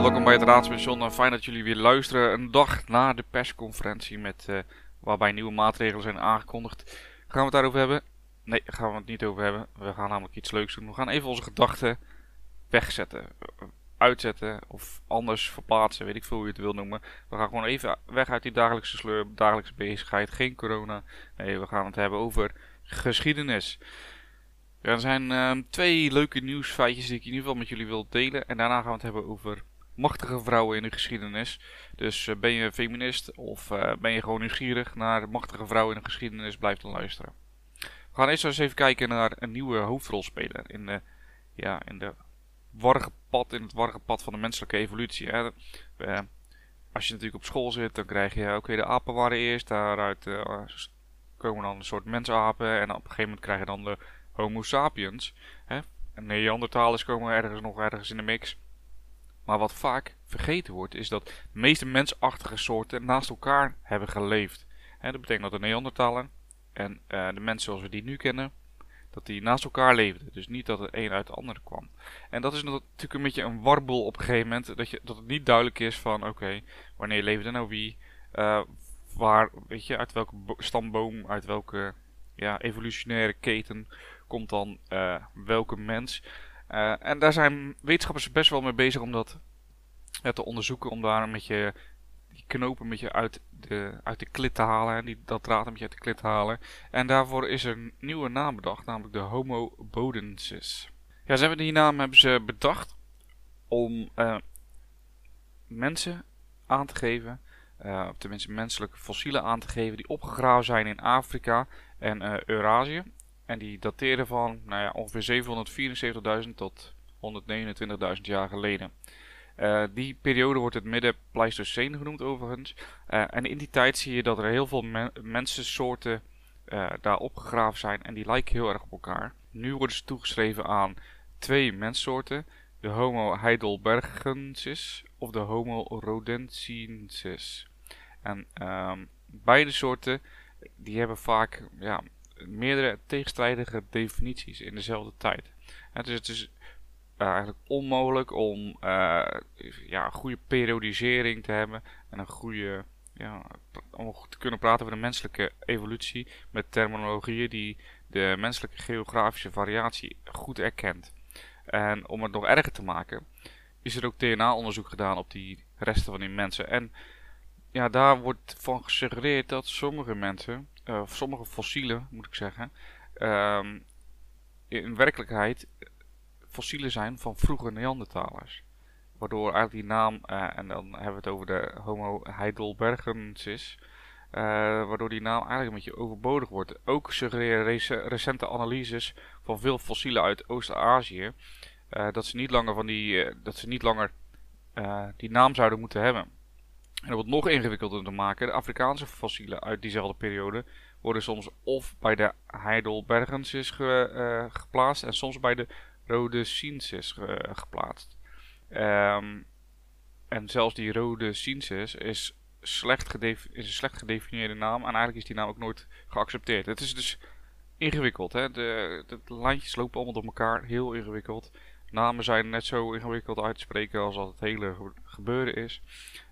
welkom bij het Raadspension. Fijn dat jullie weer luisteren. Een dag na de persconferentie met, uh, waarbij nieuwe maatregelen zijn aangekondigd. Gaan we het daarover hebben? Nee, gaan we het niet over hebben. We gaan namelijk iets leuks doen. We gaan even onze gedachten wegzetten, uitzetten of anders verplaatsen, weet ik veel hoe je het wil noemen. We gaan gewoon even weg uit die dagelijkse sleur, dagelijkse bezigheid, geen corona. Nee, we gaan het hebben over geschiedenis. Er zijn uh, twee leuke nieuwsfeitjes die ik in ieder geval met jullie wil delen. En daarna gaan we het hebben over machtige vrouwen in de geschiedenis. Dus uh, ben je feminist of uh, ben je gewoon nieuwsgierig naar machtige vrouwen in de geschiedenis, blijf dan luisteren. We gaan eerst eens even kijken naar een nieuwe hoofdrolspeler in de, ja, in de warge pad, in het warge pad van de menselijke evolutie. Hè. als je natuurlijk op school zit, dan krijg je, oké, de apen waren eerst, daaruit komen dan een soort mensapen en op een gegeven moment krijg je dan de Homo sapiens. Hè? En komen ergens nog ergens in de mix. Maar wat vaak vergeten wordt, is dat de meeste mensachtige soorten naast elkaar hebben geleefd. Hè, dat betekent dat de Neandertaler en uh, de mensen zoals we die nu kennen, dat die naast elkaar leefden. Dus niet dat het een uit de ander kwam. En dat is natuurlijk een beetje een warbel op een gegeven moment. Dat, je, dat het niet duidelijk is van, oké, wanneer leefde nou wie? Uh, waar, weet je, uit welke stamboom, uit welke ja, evolutionaire keten komt dan uh, welke mens. Uh, en daar zijn wetenschappers best wel mee bezig om dat te onderzoeken. Om daar een beetje die knopen een beetje uit de, uit de klit te halen. Die, dat draad een beetje uit de klit te halen. En daarvoor is er een nieuwe naam bedacht. Namelijk de Homo bodensis. Ja, ze hebben die naam hebben ze bedacht om uh, mensen aan te geven. Uh, tenminste menselijke fossielen aan te geven die opgegraven zijn in Afrika en uh, Eurazië. En die dateren van nou ja, ongeveer 774.000 tot 129.000 jaar geleden. Uh, die periode wordt het midden Pleistocene genoemd overigens. Uh, en in die tijd zie je dat er heel veel men mensensoorten uh, daar opgegraven zijn en die lijken heel erg op elkaar. Nu worden ze toegeschreven aan twee menssoorten. De Homo heidelbergensis of de Homo rhodensiensis. En um, beide soorten die hebben vaak ja, meerdere tegenstrijdige definities in dezelfde tijd. dus het is uh, eigenlijk onmogelijk om uh, ja, een goede periodisering te hebben en een goede, ja, om te kunnen praten over de menselijke evolutie met terminologieën die de menselijke geografische variatie goed erkent. En om het nog erger te maken, is er ook DNA-onderzoek gedaan op die resten van die mensen. En ja, daar wordt van gesuggereerd dat sommige mensen uh, sommige fossielen, moet ik zeggen, um, in werkelijkheid fossielen zijn van vroege Neandertalers. Waardoor eigenlijk die naam, uh, en dan hebben we het over de Homo heidelbergensis, uh, waardoor die naam eigenlijk een beetje overbodig wordt. Ook suggereren rec recente analyses van veel fossielen uit Oost-Azië dat ze niet langer, van die, dat ze niet langer die naam zouden moeten hebben. En om het nog ingewikkelder te maken, de Afrikaanse fossielen uit diezelfde periode worden soms of bij de Heidelbergensis ge, uh, geplaatst en soms bij de Rhodesiensis ge, geplaatst. Um, en zelfs die Rhodesiensis is, slecht is een slecht gedefinieerde naam en eigenlijk is die naam ook nooit geaccepteerd. Het is dus ingewikkeld. Hè? De, de, lijntjes lopen allemaal door elkaar, heel ingewikkeld. Namen zijn net zo ingewikkeld uit te spreken als dat het hele gebeuren is.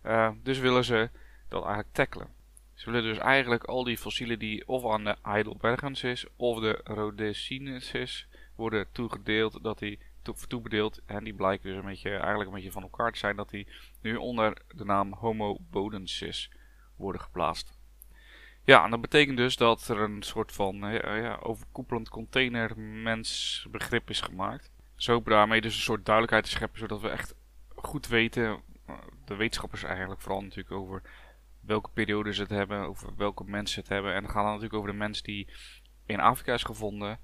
Uh, dus willen ze dat eigenlijk tackelen. Ze willen dus eigenlijk al die fossielen die of aan de Heidelbergensis of de Rhodesiensis worden toegedeeld, dat die to toebedeeld en die blijken dus een beetje, eigenlijk een beetje van elkaar te zijn, dat die nu onder de naam Homo bodensis worden geplaatst. Ja, en dat betekent dus dat er een soort van ja, ja, overkoepelend containermensbegrip is gemaakt. Zo daarmee dus een soort duidelijkheid te scheppen, zodat we echt goed weten, de wetenschappers eigenlijk vooral natuurlijk over welke periode ze het hebben, over welke mensen het hebben. En dan gaan we natuurlijk over de mens die in Afrika is gevonden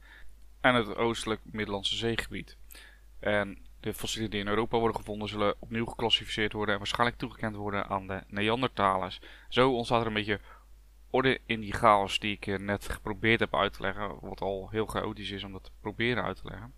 en het oostelijk Middellandse zeegebied. En de fossielen die in Europa worden gevonden zullen opnieuw geclassificeerd worden en waarschijnlijk toegekend worden aan de Neandertalers. Zo ontstaat er een beetje orde in die chaos die ik net geprobeerd heb uit te leggen, wat al heel chaotisch is om dat te proberen uit te leggen.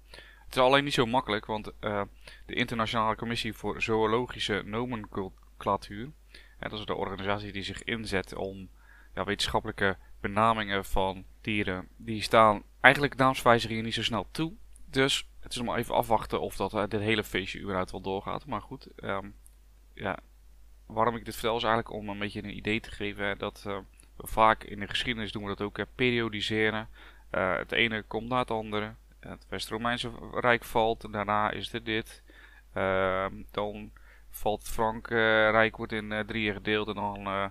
Het is alleen niet zo makkelijk, want uh, de Internationale Commissie voor Zoologische Nomenclatuur, dat is de organisatie die zich inzet om ja, wetenschappelijke benamingen van dieren, die staan eigenlijk naamswijzigingen niet zo snel toe. Dus het is nog maar even afwachten of dat uh, dit hele feestje überhaupt wel doorgaat. Maar goed, um, ja, waarom ik dit vertel is eigenlijk om een beetje een idee te geven dat we vaak in de geschiedenis doen we dat ook, hè, periodiseren. het ene komt na het andere. Het West-Romeinse Rijk valt, daarna is er dit. Ehm, dan valt het Frankrijk, wordt in drieën gedeeld en dan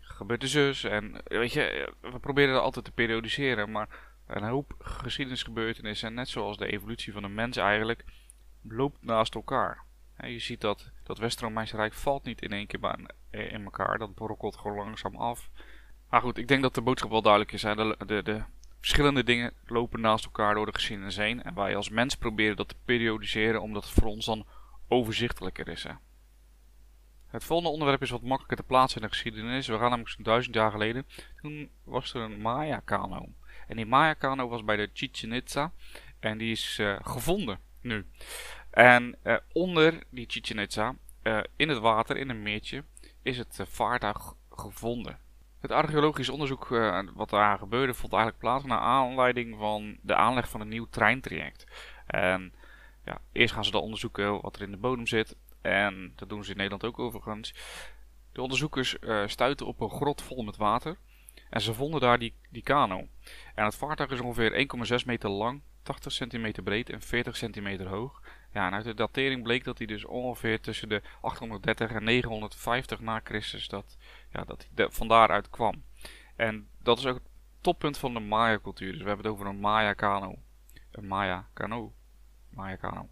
gebeurt de zus. En weet je, we proberen dat altijd te periodiseren, maar een hoop geschiedenisgebeurtenissen, net zoals de evolutie van de mens eigenlijk, loopt naast elkaar. je ziet dat dat West-Romeinse Rijk valt niet in één keer eh, in elkaar, dat brokkelt gewoon langzaam af. Maar goed, ik denk dat de boodschap wel duidelijk is. De, de, de verschillende dingen lopen naast elkaar door de geschiedenis heen. En wij als mens proberen dat te periodiseren, omdat het voor ons dan overzichtelijker is. Hè? Het volgende onderwerp is wat makkelijker te plaatsen in de geschiedenis. We gaan namelijk zo'n duizend jaar geleden. Toen was er een Maya-kano. En die Maya-kano was bij de Chichen Itza. En die is uh, gevonden nu. En uh, onder die Chichen Itza, uh, in het water, in een meertje, is het vaartuig gevonden. Het archeologisch onderzoek wat daar gebeurde vond eigenlijk plaats naar aanleiding van de aanleg van een nieuw treintraject. En ja, eerst gaan ze dan onderzoeken wat er in de bodem zit. En dat doen ze in Nederland ook overigens. De onderzoekers uh, stuiten op een grot vol met water. En ze vonden daar die, die kano. En het vaartuig is ongeveer 1,6 meter lang, 80 centimeter breed en 40 centimeter hoog. Ja, en uit de datering bleek dat hij dus ongeveer tussen de 830 en 950 na Christus dat, ja, dat hij van daaruit kwam. En dat is ook het toppunt van de Maya-cultuur. Dus we hebben het over een Maya-kano. Een Maya-kano. Maya-kano.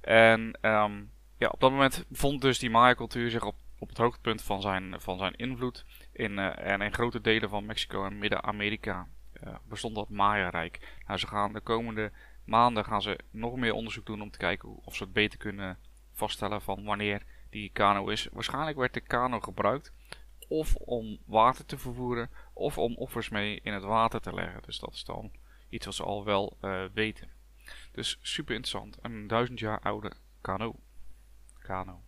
En um, ja, op dat moment vond dus die Maya-cultuur zich op, op het hoogtepunt van zijn, van zijn invloed. In, uh, en in grote delen van Mexico en Midden-Amerika uh, bestond dat Maya-rijk. Nou, ze gaan de komende maanden gaan ze nog meer onderzoek doen om te kijken of ze het beter kunnen vaststellen van wanneer die kano is. Waarschijnlijk werd de kano gebruikt of om water te vervoeren of om offers mee in het water te leggen. Dus dat is dan iets wat ze al wel uh, weten. Dus super interessant. Een duizend jaar oude kano. Kano.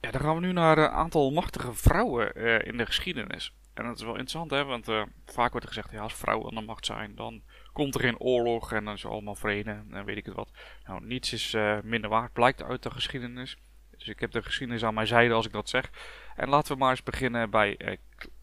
Ja, dan gaan we nu naar een aantal machtige vrouwen uh, in de geschiedenis. En dat is wel interessant, hè, want uh, vaak wordt er gezegd, ja, als vrouwen aan de macht zijn, dan komt er geen oorlog en dan is allemaal vrede en weet ik het wat. Nou, niets is uh, minder waard, blijkt uit de geschiedenis. Dus ik heb de geschiedenis aan mijn zijde als ik dat zeg. En laten we maar eens beginnen bij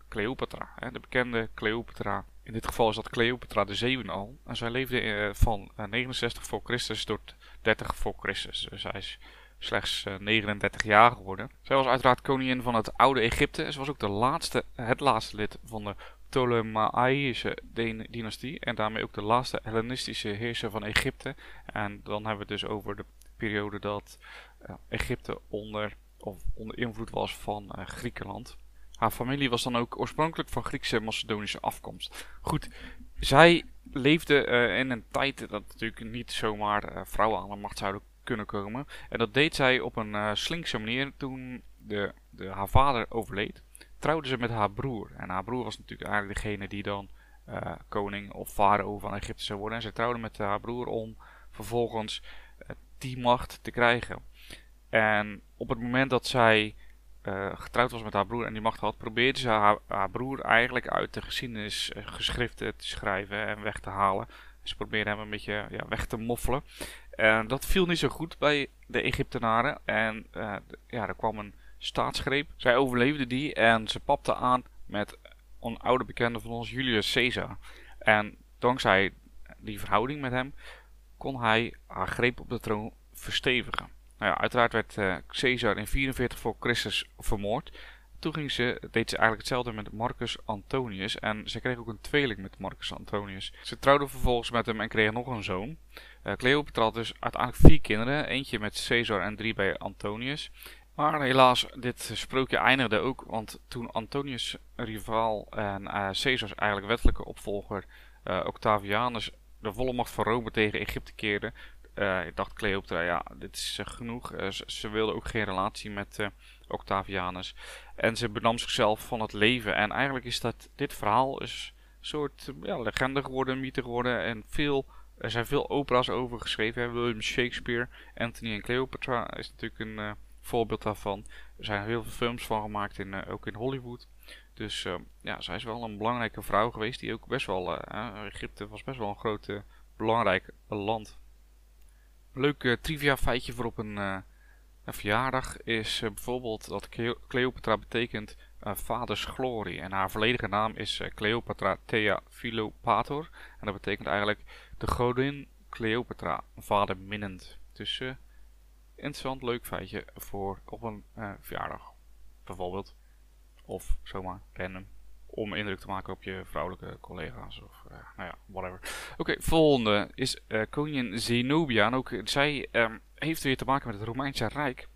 Cleopatra, hè, de bekende Cleopatra. In dit geval is dat Cleopatra de zevende al. En zij leefde van 69 voor Christus tot 30 voor Christus. Dus zij is slechts 39 eh, jaar geworden. Zij was uiteraard koningin van het oude Egypte. Ze was ook de laatste, het laatste lid van de Ptolemaïsche dynastie. En daarmee ook de laatste Hellenistische heerser van Egypte. En dan hebben we het dus over de periode dat uh, Egypte onder, of onder invloed was van uh, Griekenland. Haar familie was dan ook oorspronkelijk van Griekse Macedonische afkomst. Goed, zij leefde in een tijd dat natuurlijk niet zomaar vrouwen aan de macht zouden kunnen komen. En dat deed zij op een uh, slinkse manier toen de, de, haar vader overleed. Trouwde ze met haar broer. En haar broer was natuurlijk eigenlijk degene die dan uh, koning of farao van Egypte zou worden. En ze trouwde met haar broer om vervolgens uh, die macht te krijgen. En op het moment dat zij getrouwd was met haar broer en die macht had, probeerde ze haar, haar broer eigenlijk uit de geschiedenisgeschriften te schrijven en weg te halen. Ze probeerde hem een beetje ja, weg te moffelen. En dat viel niet zo goed bij de Egyptenaren. En uh, ja, er kwam een staatsgreep. Zij overleefde die en ze papte aan met een oude bekende van ons, Julius Caesar. En dankzij die verhouding met hem kon hij haar greep op de troon verstevigen. Nou ja, uiteraard werd uh, Caesar in 44 voor Christus vermoord. Toen ging ze, deed ze eigenlijk hetzelfde met Marcus Antonius. En ze kreeg ook een tweeling met Marcus Antonius. Ze trouwde vervolgens met hem en kreeg nog een zoon. Uh, Cleopatra had dus uiteindelijk vier kinderen. Eentje met Caesar en drie bij Antonius. Maar helaas, dit sprookje eindigde ook. Want toen Antonius rivaal en uh, Caesars eigenlijk wettelijke opvolger uh, Octavianus de volle macht van Rome tegen Egypte keerde. Ik dacht Cleopatra, ja, dit is genoeg. Ze, ze, wilde ook geen relatie met Octavianus. En ze benam zichzelf van het leven. En eigenlijk is dat, dit verhaal is een soort ja, legende geworden, mythe geworden. En veel, er zijn veel opera's over geschreven. William Shakespeare, Anthony en Cleopatra is natuurlijk een voorbeeld daarvan. Er zijn heel veel films van gemaakt, in, ook in Hollywood. Dus ja, zij is wel een belangrijke vrouw geweest. Die ook best wel, Egypte was best wel een groot, belangrijk land. Leuk trivia feitje voor op een Een verjaardag is eh, bijvoorbeeld dat Cleopatra betekent vaders glorie. En haar volledige naam is Cleopatra Thea Philopator. En dat betekent eigenlijk de godin Cleopatra, vader minnend. Dus interessant, leuk feitje voor op een verjaardag. Bijvoorbeeld. Of zomaar random. Om indruk te maken op je vrouwelijke collega's of nou ja, whatever. Oké, volgende is koningin Zenobia. En ook zij um, heeft weer te maken met het Romeinse Rijk.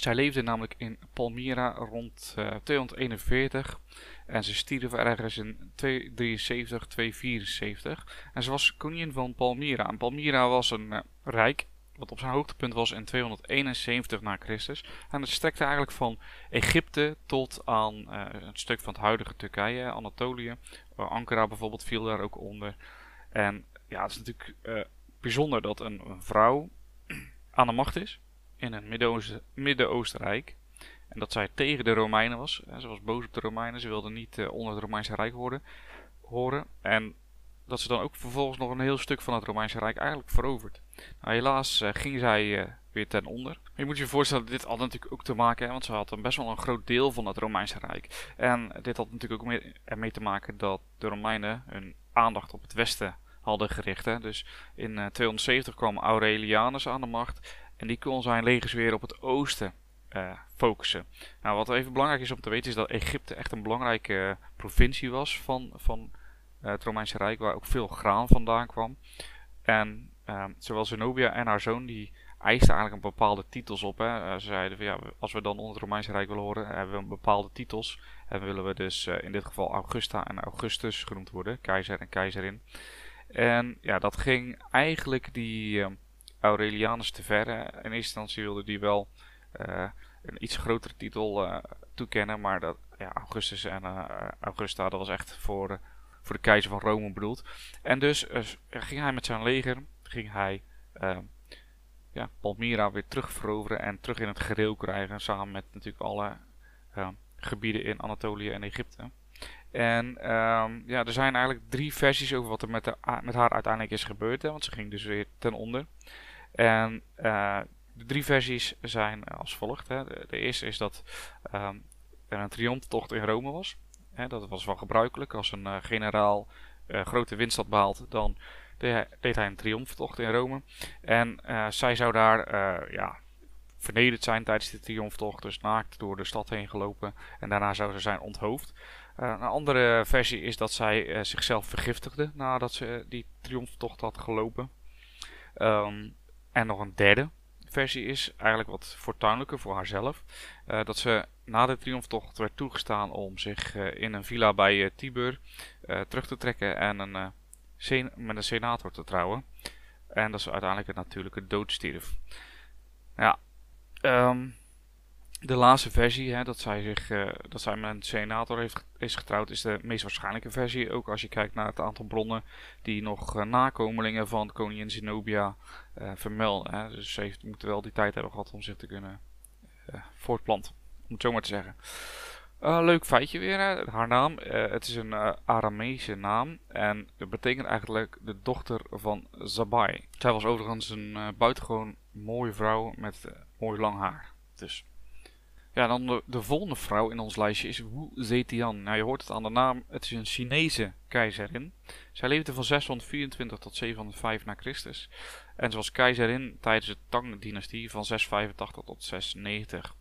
Zij leefde namelijk in Palmyra rond uh, 241 en ze stierf ergens in 273, 274. En ze was koningin van Palmyra. En Palmyra was een uh, rijk wat op zijn hoogtepunt was in 271 na Christus. En het strekte eigenlijk van Egypte tot aan uh, een stuk van het huidige Turkije, Anatolië. Uh, Ankara bijvoorbeeld viel daar ook onder. En ja, het is natuurlijk uh, bijzonder dat een, vrouw aan de macht is in een Midden-Oostenrijk. En dat zij tegen de Romeinen was. Ze was boos op de Romeinen. Ze wilde niet onder het Romeinse Rijk horen, horen. En dat ze dan ook vervolgens nog een heel stuk van het Romeinse Rijk eigenlijk veroverd. Nou, helaas uh, ging zij uh, weer ten onder. Je moet je voorstellen, dit had natuurlijk ook te maken, want ze had een best wel een groot deel van het Romeinse Rijk. En dit had natuurlijk ook mee, ermee te maken dat de Romeinen hun aandacht op het westen hadden gericht. Hè. Dus in 270 kwam Aurelianus aan de macht en die kon zijn legers weer op het oosten focussen. Nou, wat even belangrijk is om te weten is dat Egypte echt een belangrijke provincie was van, van het Romeinse Rijk, waar ook veel graan vandaan kwam. En uh, zowel Zenobia en haar zoon die eisten eigenlijk een bepaalde titels op. Hè. Uh, ze zeiden van ja, als we dan onder het Romeinse Rijk willen horen, hebben we een bepaalde titels. En willen we dus in dit geval Augusta en Augustus genoemd worden, keizer en keizerin. En ja, dat ging eigenlijk die Aurelianus te verre. In eerste instantie wilde die wel uh, een iets grotere titel toekennen, maar dat, ja, Augustus en Augusta, dat was echt voor, voor de keizer van Rome bedoeld. En dus ging hij met zijn leger, ging hij ja, Palmyra weer terugveroveren en terug in het gereel krijgen, samen met natuurlijk alle gebieden in Anatolië en Egypte. En um, ja, er zijn eigenlijk drie versies over wat er met, de, met haar uiteindelijk is gebeurd. Hè, want ze ging dus weer ten onder. En uh, de drie versies zijn als volgt. Hè. De, eerste is dat er een triomftocht in Rome was. Hè, dat was wel gebruikelijk. Als een uh, generaal uh, grote winst had behaald, dan deed hij een triomftocht in Rome. En zij zou daar ja, vernederd zijn tijdens de triomftocht. Dus naakt door de stad heen gelopen. En daarna zou ze zijn onthoofd. een andere versie is dat zij zichzelf vergiftigde nadat ze die triomftocht had gelopen. Um, en nog een derde versie is eigenlijk wat fortuinlijker voor haarzelf. Dat ze na de triomftocht werd toegestaan om zich in een villa bij Tibur terug te trekken en een, met een senator te trouwen. En dat ze uiteindelijk een natuurlijke dood stierf. Ja, um, de laatste versie, hè, dat, zij zich, uh, dat zij met een senator heeft, is getrouwd, is de meest waarschijnlijke versie. Ook als je kijkt naar het aantal bronnen die nog uh, nakomelingen van koningin Zenobia uh, vermelden. Dus ze heeft, moet wel die tijd hebben gehad om zich te kunnen voortplanten, om het zo maar te zeggen. Leuk feitje weer, hè. haar naam. het is een Aramese naam en dat betekent eigenlijk de dochter van Zabai. Zij was overigens een buitengewoon mooie vrouw met mooi lang haar. Dus ja, dan de, de, volgende vrouw in ons lijstje is Wu Zetian. Nou, je hoort het aan de naam. Het is een Chinese keizerin. Zij leefde van 624 tot 705 na Christus. En ze was keizerin tijdens de Tang-dynastie van 685 tot 690.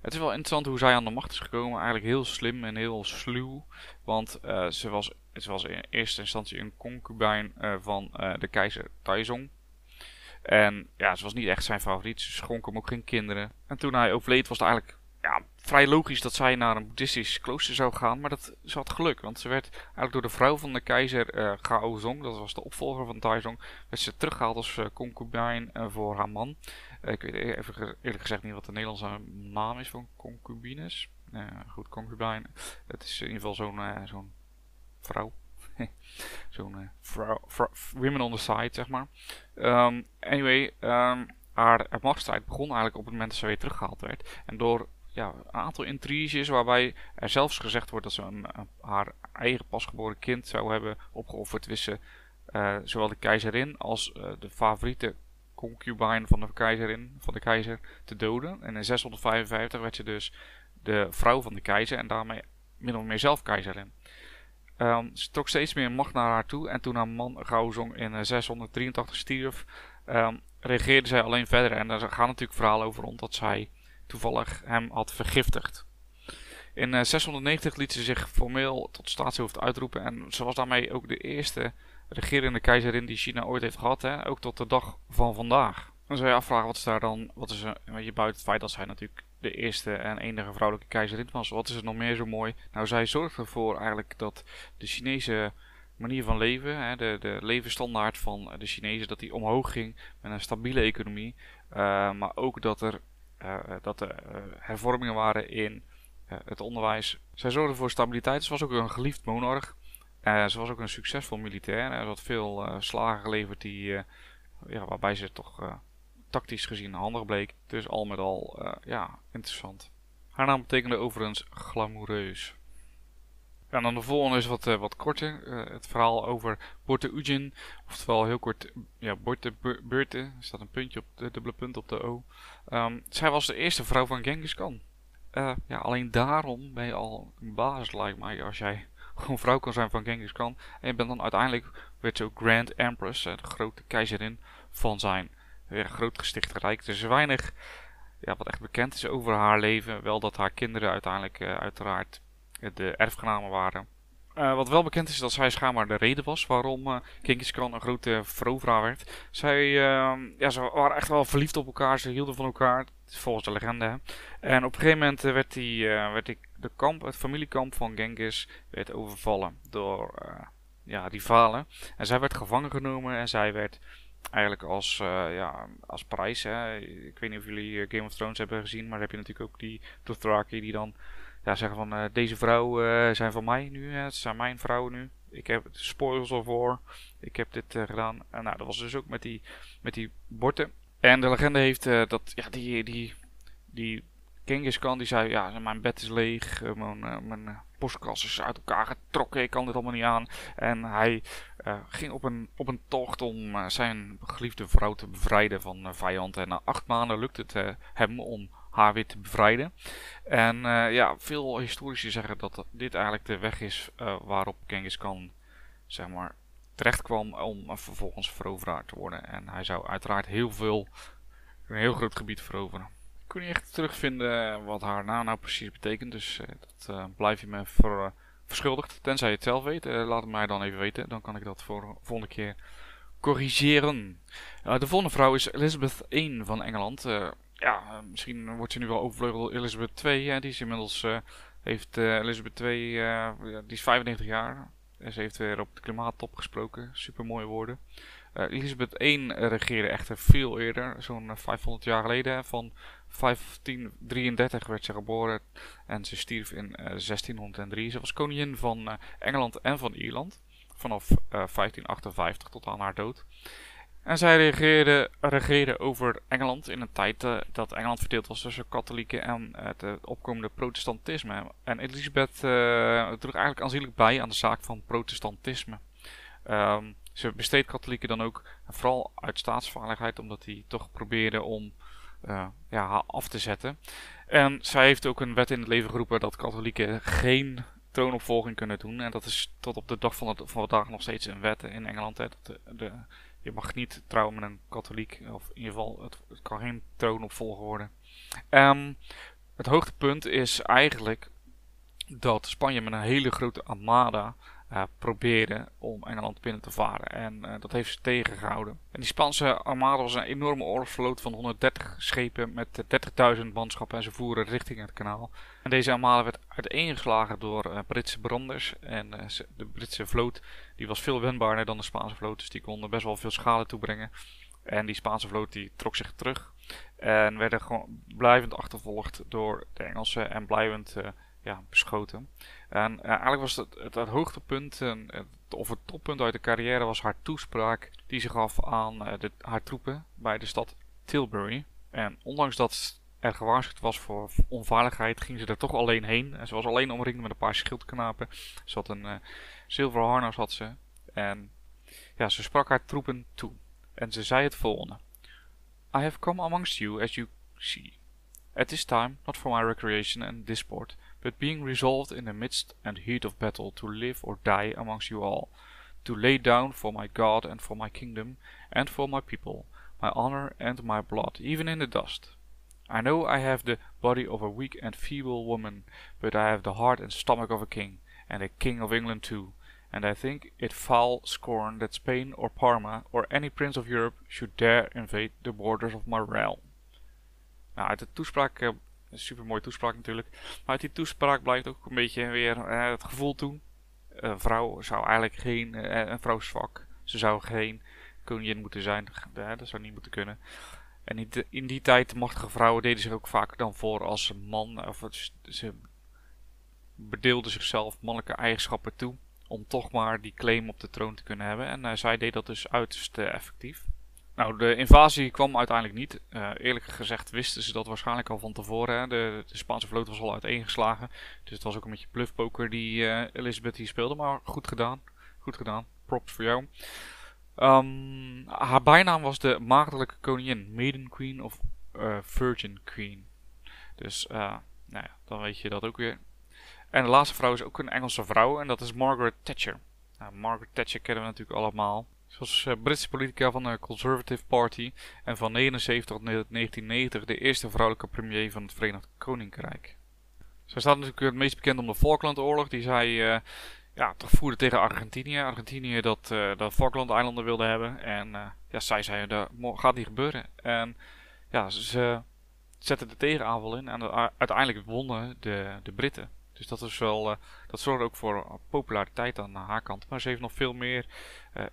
Het is wel interessant hoe zij aan de macht is gekomen. Eigenlijk heel slim en heel sluw. Want uh, ze, was, ze was in eerste instantie een concubijn uh, van uh, de keizer Taizong. En ja, ze was niet echt zijn favoriet. Ze schonk hem ook geen kinderen. En toen hij overleed was het eigenlijk ja, vrij logisch dat zij naar een boeddhistisch klooster zou gaan. Maar dat, ze had geluk, want ze werd eigenlijk door de vrouw van de keizer uh, Gaozong, dat was de opvolger van Taizong, werd ze teruggehaald als uh, concubijn voor haar man. Ik weet e-, even eerlijk gezegd niet wat de Nederlandse naam is van concubines. goed, concubijn. Het is in ieder geval zo'n zo'n vrouw. zo'n women on the side, zeg maar. Um, anyway, um, haar machtstrijd begon eigenlijk op het moment dat ze weer teruggehaald werd. En door ja, een aantal intriges waarbij er zelfs gezegd wordt dat ze een, haar eigen pasgeboren kind zou hebben opgeofferd tussen zowel de keizerin als de favoriete concubine van de keizerin, van de keizer, te doden. En in 655 werd ze dus de vrouw van de keizer en daarmee min of meer zelf keizerin. Um, ze trok steeds meer macht naar haar toe en toen haar man Gaozong in 683 stierf, um, regeerde zij alleen verder. En daar gaan natuurlijk verhalen over rond dat zij toevallig hem had vergiftigd. In 690 liet ze zich formeel tot staatshoofd uitroepen en ze was daarmee ook de eerste regerende keizerin die China ooit heeft gehad, hè? ook tot de dag van vandaag. Dan zou je afvragen, wat is daar dan, wat is er, weet je, buiten het feit dat zij natuurlijk de eerste en enige vrouwelijke keizerin was, wat is er nog meer zo mooi? Nou, zij zorgde ervoor eigenlijk dat de Chinese manier van leven, hè, de, de levensstandaard van de Chinezen, dat die omhoog ging met een stabiele economie. Uh, maar ook dat er, uh, dat er hervormingen waren in het onderwijs. Zij zorgde voor stabiliteit. Ze was ook een geliefd monarch. ze was ook een succesvol militair. Ze had veel slagen geleverd die, ja, waarbij ze toch tactisch gezien handig bleek. Dus al met al, ja, interessant. Haar naam betekende overigens glamoureus. Ja, dan de volgende is wat, wat korter. Het verhaal over Borte Ujin. Oftewel heel kort, ja, Borte Beurte. Er staat een puntje op de dubbele punt op de O. Um, zij was de eerste vrouw van Genghis Khan. Uh, ja, alleen daarom ben je al een basis, lijkt mij, als jij gewoon vrouw kan zijn van Genghis Khan. En je bent dan uiteindelijk, ze ook Grand Empress, de grote keizerin van zijn ja, groot gestichte rijk. Er is weinig ja, wat echt bekend is over haar leven. Wel dat haar kinderen uiteindelijk uiteraard de erfgenamen waren. Uh, wat wel bekend is dat zij schijnbaar de reden was waarom uh, Genghis Khan een grote veroveraar werd. Zij uh, ja, ze waren echt wel verliefd op elkaar, ze hielden van elkaar, volgens de legende. En op een gegeven moment werd, die, werd die, de kamp, het familiekamp van Genghis werd overvallen door ja, rivalen. En zij werd gevangen genomen en zij werd eigenlijk als, ja, als prijs. Hè. Ik weet niet of jullie Game of Thrones hebben gezien, maar heb je natuurlijk ook die Dothraki die dan ja, zeggen van uh, deze vrouwen uh, zijn van mij nu. Het zijn mijn vrouwen nu. Ik heb het spoils. Ik heb dit uh, gedaan. En nou, dat was dus ook met die, met die borden. En de legende heeft dat ja, die, die, die Genghis Khan die zei: Ja, mijn bed is leeg. mijn, mijn postkast is uit elkaar getrokken. Ik kan dit allemaal niet aan. En hij ging op een, op een tocht om zijn geliefde vrouw te bevrijden van vijanden. En na acht maanden lukte het hem om haar weer te bevrijden. En uh, ja, veel historici zeggen dat dit eigenlijk de weg is uh, waarop Genghis Khan zeg maar, terecht kwam om vervolgens veroveraar te worden. En hij zou uiteraard heel veel, een heel groot gebied veroveren. Ik kon niet echt terugvinden wat haar naam nou precies betekent, dus dat blijf je me verschuldigd. Tenzij je het zelf weet, laat het mij dan even weten, dan kan ik dat voor de volgende keer corrigeren. de volgende vrouw is Elizabeth I van Engeland ja, eh, misschien wordt ze nu wel overvleugeld Elizabeth II. Die is inmiddels, uh, heeft uh, Elizabeth II, die is 95 jaar. En ze heeft weer op de klimaattop gesproken. Super mooie woorden. Elizabeth I regeerde echter veel eerder, zo'n 500 jaar geleden. Van 1533 werd ze geboren en ze stierf in 1603. Ze was koningin van Engeland en van Ierland. Vanaf 1558 tot aan haar dood. En zij regeerde, regeerde over Engeland in een tijd uh, dat Engeland verdeeld was tussen katholieken en uh, het opkomende protestantisme. En Elisabeth droeg eigenlijk aanzienlijk bij aan de zaak van protestantisme. Um, ze besteed katholieken dan ook, vooral uit staatsveiligheid, omdat die toch probeerden om ja, haar af te zetten. En zij heeft ook een wet in het leven geroepen dat katholieken geen troonopvolging kunnen doen. En dat is tot op de dag van, vandaag nog steeds een wet in Engeland. De, de je mag niet trouwen met een katholiek. Of in ieder geval, het, kan geen troonopvolger worden. Um, het hoogtepunt is eigenlijk dat Spanje met een hele grote armada uh, probeerde om Engeland binnen te varen. En uh, dat heeft ze tegengehouden. En die Spaanse armada was een enorme oorlogsvloot van 130 schepen met 30.000 manschappen en ze voeren richting het kanaal. En deze armada werd uiteengeslagen door Britse branders. En de Britse vloot die was veel wendbaarder dan de Spaanse vloot, dus die konden best wel veel schade toebrengen. En die Spaanse vloot die trok zich terug en werden gewoon blijvend achtervolgd door de Engelsen en blijvend ja, beschoten. En uh, eigenlijk was het, het, hoogtepunt, uh, of het toppunt uit de carrière, was haar toespraak die ze gaf aan uh, de, haar troepen bij de stad Tilbury. En ondanks dat er gewaarschuwd was voor onveiligheid, ging ze er toch alleen heen. En ze was alleen omringd met een paar schildknapen. Ze had een zilveren harnas ze. En ja, ze sprak haar troepen toe. En ze zei het volgende. I have come amongst you as you see. At this time, not for my recreation and disport, but being resolved in the midst and heat of battle to live or die amongst you all, to lay down for my God and for my kingdom, and for my people, my honor and my blood, even in the dust. I know I have the body of a weak and feeble woman, but I have the heart and stomach of a king, and a king of England too, and I think it foul scorn that Spain or Parma or any prince of Europe should dare invade the borders of my realm. Nou, uit de toespraak, eh, uh, super mooie toespraak natuurlijk, maar uit die toespraak blijft ook een beetje weer uh, het gevoel toen. Een vrouw zou eigenlijk geen, uh, een vrouw zwak. Ze zou geen koningin moeten zijn, dat zou niet moeten kunnen. En in, die tijd, machtige vrouwen deden zich ook vaak dan voor als man, of ze bedeelden zichzelf mannelijke eigenschappen toe om toch maar die claim op de troon te kunnen hebben. En uh, zij deed dat dus uiterst effectief. Nou, de invasie kwam uiteindelijk niet. Uh, eerlijk gezegd wisten ze dat waarschijnlijk al van tevoren. Hè. De, de, Spaanse vloot was al uiteengeslagen. Dus het was ook een beetje bluffpoker die Elizabeth hier speelde. Maar goed gedaan. Goed gedaan. Props voor jou. Um, haar bijnaam was de maagdelijke koningin. Maiden Queen of Virgin Queen. Dus, nou ja, dan weet je dat ook weer. En de laatste vrouw is ook een Engelse vrouw en dat is Margaret Thatcher. Nou, Margaret Thatcher kennen we natuurlijk allemaal. Was uh, Britse politica van de Conservative Party en van 1979 tot 1990 de eerste vrouwelijke premier van het Verenigd Koninkrijk. Zij staat natuurlijk het meest bekend om de Falklandoorlog die zij uh, ja, toch voerde tegen Argentinië. Argentinië dat uh, de Falklandeilanden wilde hebben en ja, zij zei dat gaat niet gebeuren. En ja, ze zetten de tegenaanval in en uiteindelijk wonnen de, de Britten. Dus dat is wel, uh, dat zorgt ook voor populariteit aan haar kant. Maar ze heeft nog veel meer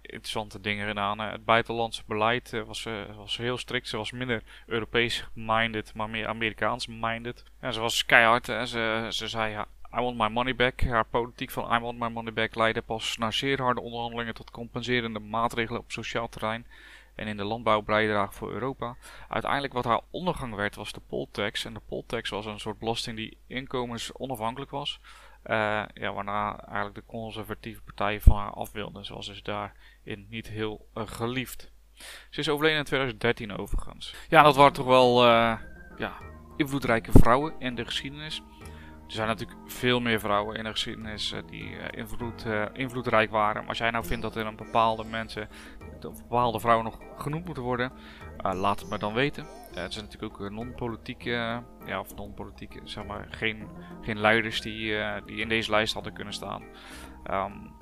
interessante dingen gedaan. Uh, het buitenlandse beleid was, was heel strikt. Ze was minder Europees minded, maar meer Amerikaans minded. En ze was keihard. Ze, ze zei ja, I want my money back. Haar politiek van I want my money back leidde pas naar zeer harde onderhandelingen tot compenserende maatregelen op sociaal terrein en in de landbouw bijdrage voor Europa. Uiteindelijk wat haar ondergang werd was de poltax. En de poltax was een soort belasting die inkomensonafhankelijk was. Uh, ja, waarna eigenlijk de conservatieve partijen van haar af wilden. Zoals dus daarin niet heel uh, geliefd. Ze is overleden in 2013 overigens. Ja, dat waren toch wel uh, ja, invloedrijke vrouwen in de geschiedenis. Er zijn natuurlijk veel meer vrouwen in de geschiedenis die invloed, invloedrijk waren. Maar als jij nou vindt dat er een bepaalde mensen of bepaalde vrouwen nog genoemd moeten worden, laat het me dan weten. Het zijn natuurlijk ook non-politieke, ja, of non-politieke, zeg maar, geen, geen leiders die, die in deze lijst hadden kunnen staan. Um,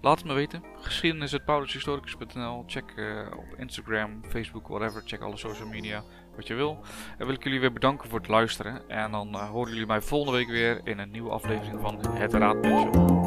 laat het me weten. Geschiedenis.paulushistoricus.nl Check op Instagram, Facebook, whatever. Check alle social media, wat je wil. En wil ik jullie weer bedanken voor het luisteren. En dan horen jullie mij volgende week weer in een nieuwe aflevering van Het Raadpunt